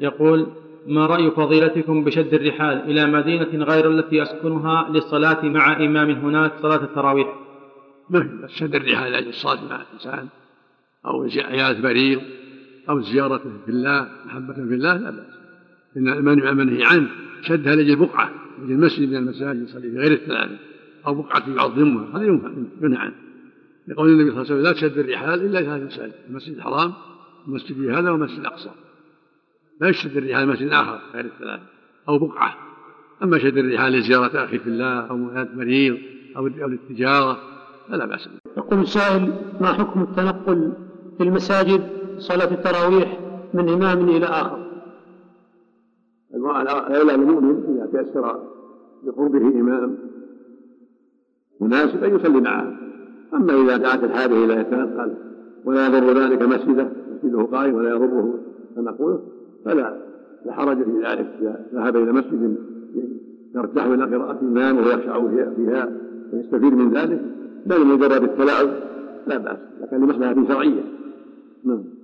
يقول ما رأي فضيلتكم بشد الرحال إلى مدينة غير التي أسكنها للصلاة مع إمام هناك صلاة التراويح؟ ما شد الرحال؟ لأجل الصلاة مع الإنسان أو عيادة مريض أو زيارة في الله محبة في الله؟ لا بأس. إن المنع منهي عنه. شدها لأجل بقعة لأجل المسجد من المساجد يصلي في غير الثلاثة. أو بقعة يعظمها هذا ينهى عنه. لقول النبي صلى الله عليه وسلم لا تشد الرحال إلا ثلاث مساجد المسجد الحرام ومسجد هذا ومسجد الأقصى لا يشد الرحال مسجد آخر غير الثلاثة أو بقعة أما شد الرحال لزيارة أخي في الله أو مولاد مريض أو للتجارة فلا بأس به. يقول السائل ما حكم التنقل في المساجد صلاة التراويح من إمام إلى آخر؟ الأولى المؤمن إذا تيسر بقربه إمام مناسب أن يصلي معه أما إذا دعت الحاجة إلى يتنقل ولا يضر ذلك مسجده مسجده قائم ولا يضره تنقله فلا لا حرج في ذلك. إذا ذهب إلى مسجد يرتاح إلى قراءة الإمام وهو يخشع فيها ويستفيد من ذلك لا لمجرد التلاعب لا بأس. لكن لمصلحة شرعية. نعم.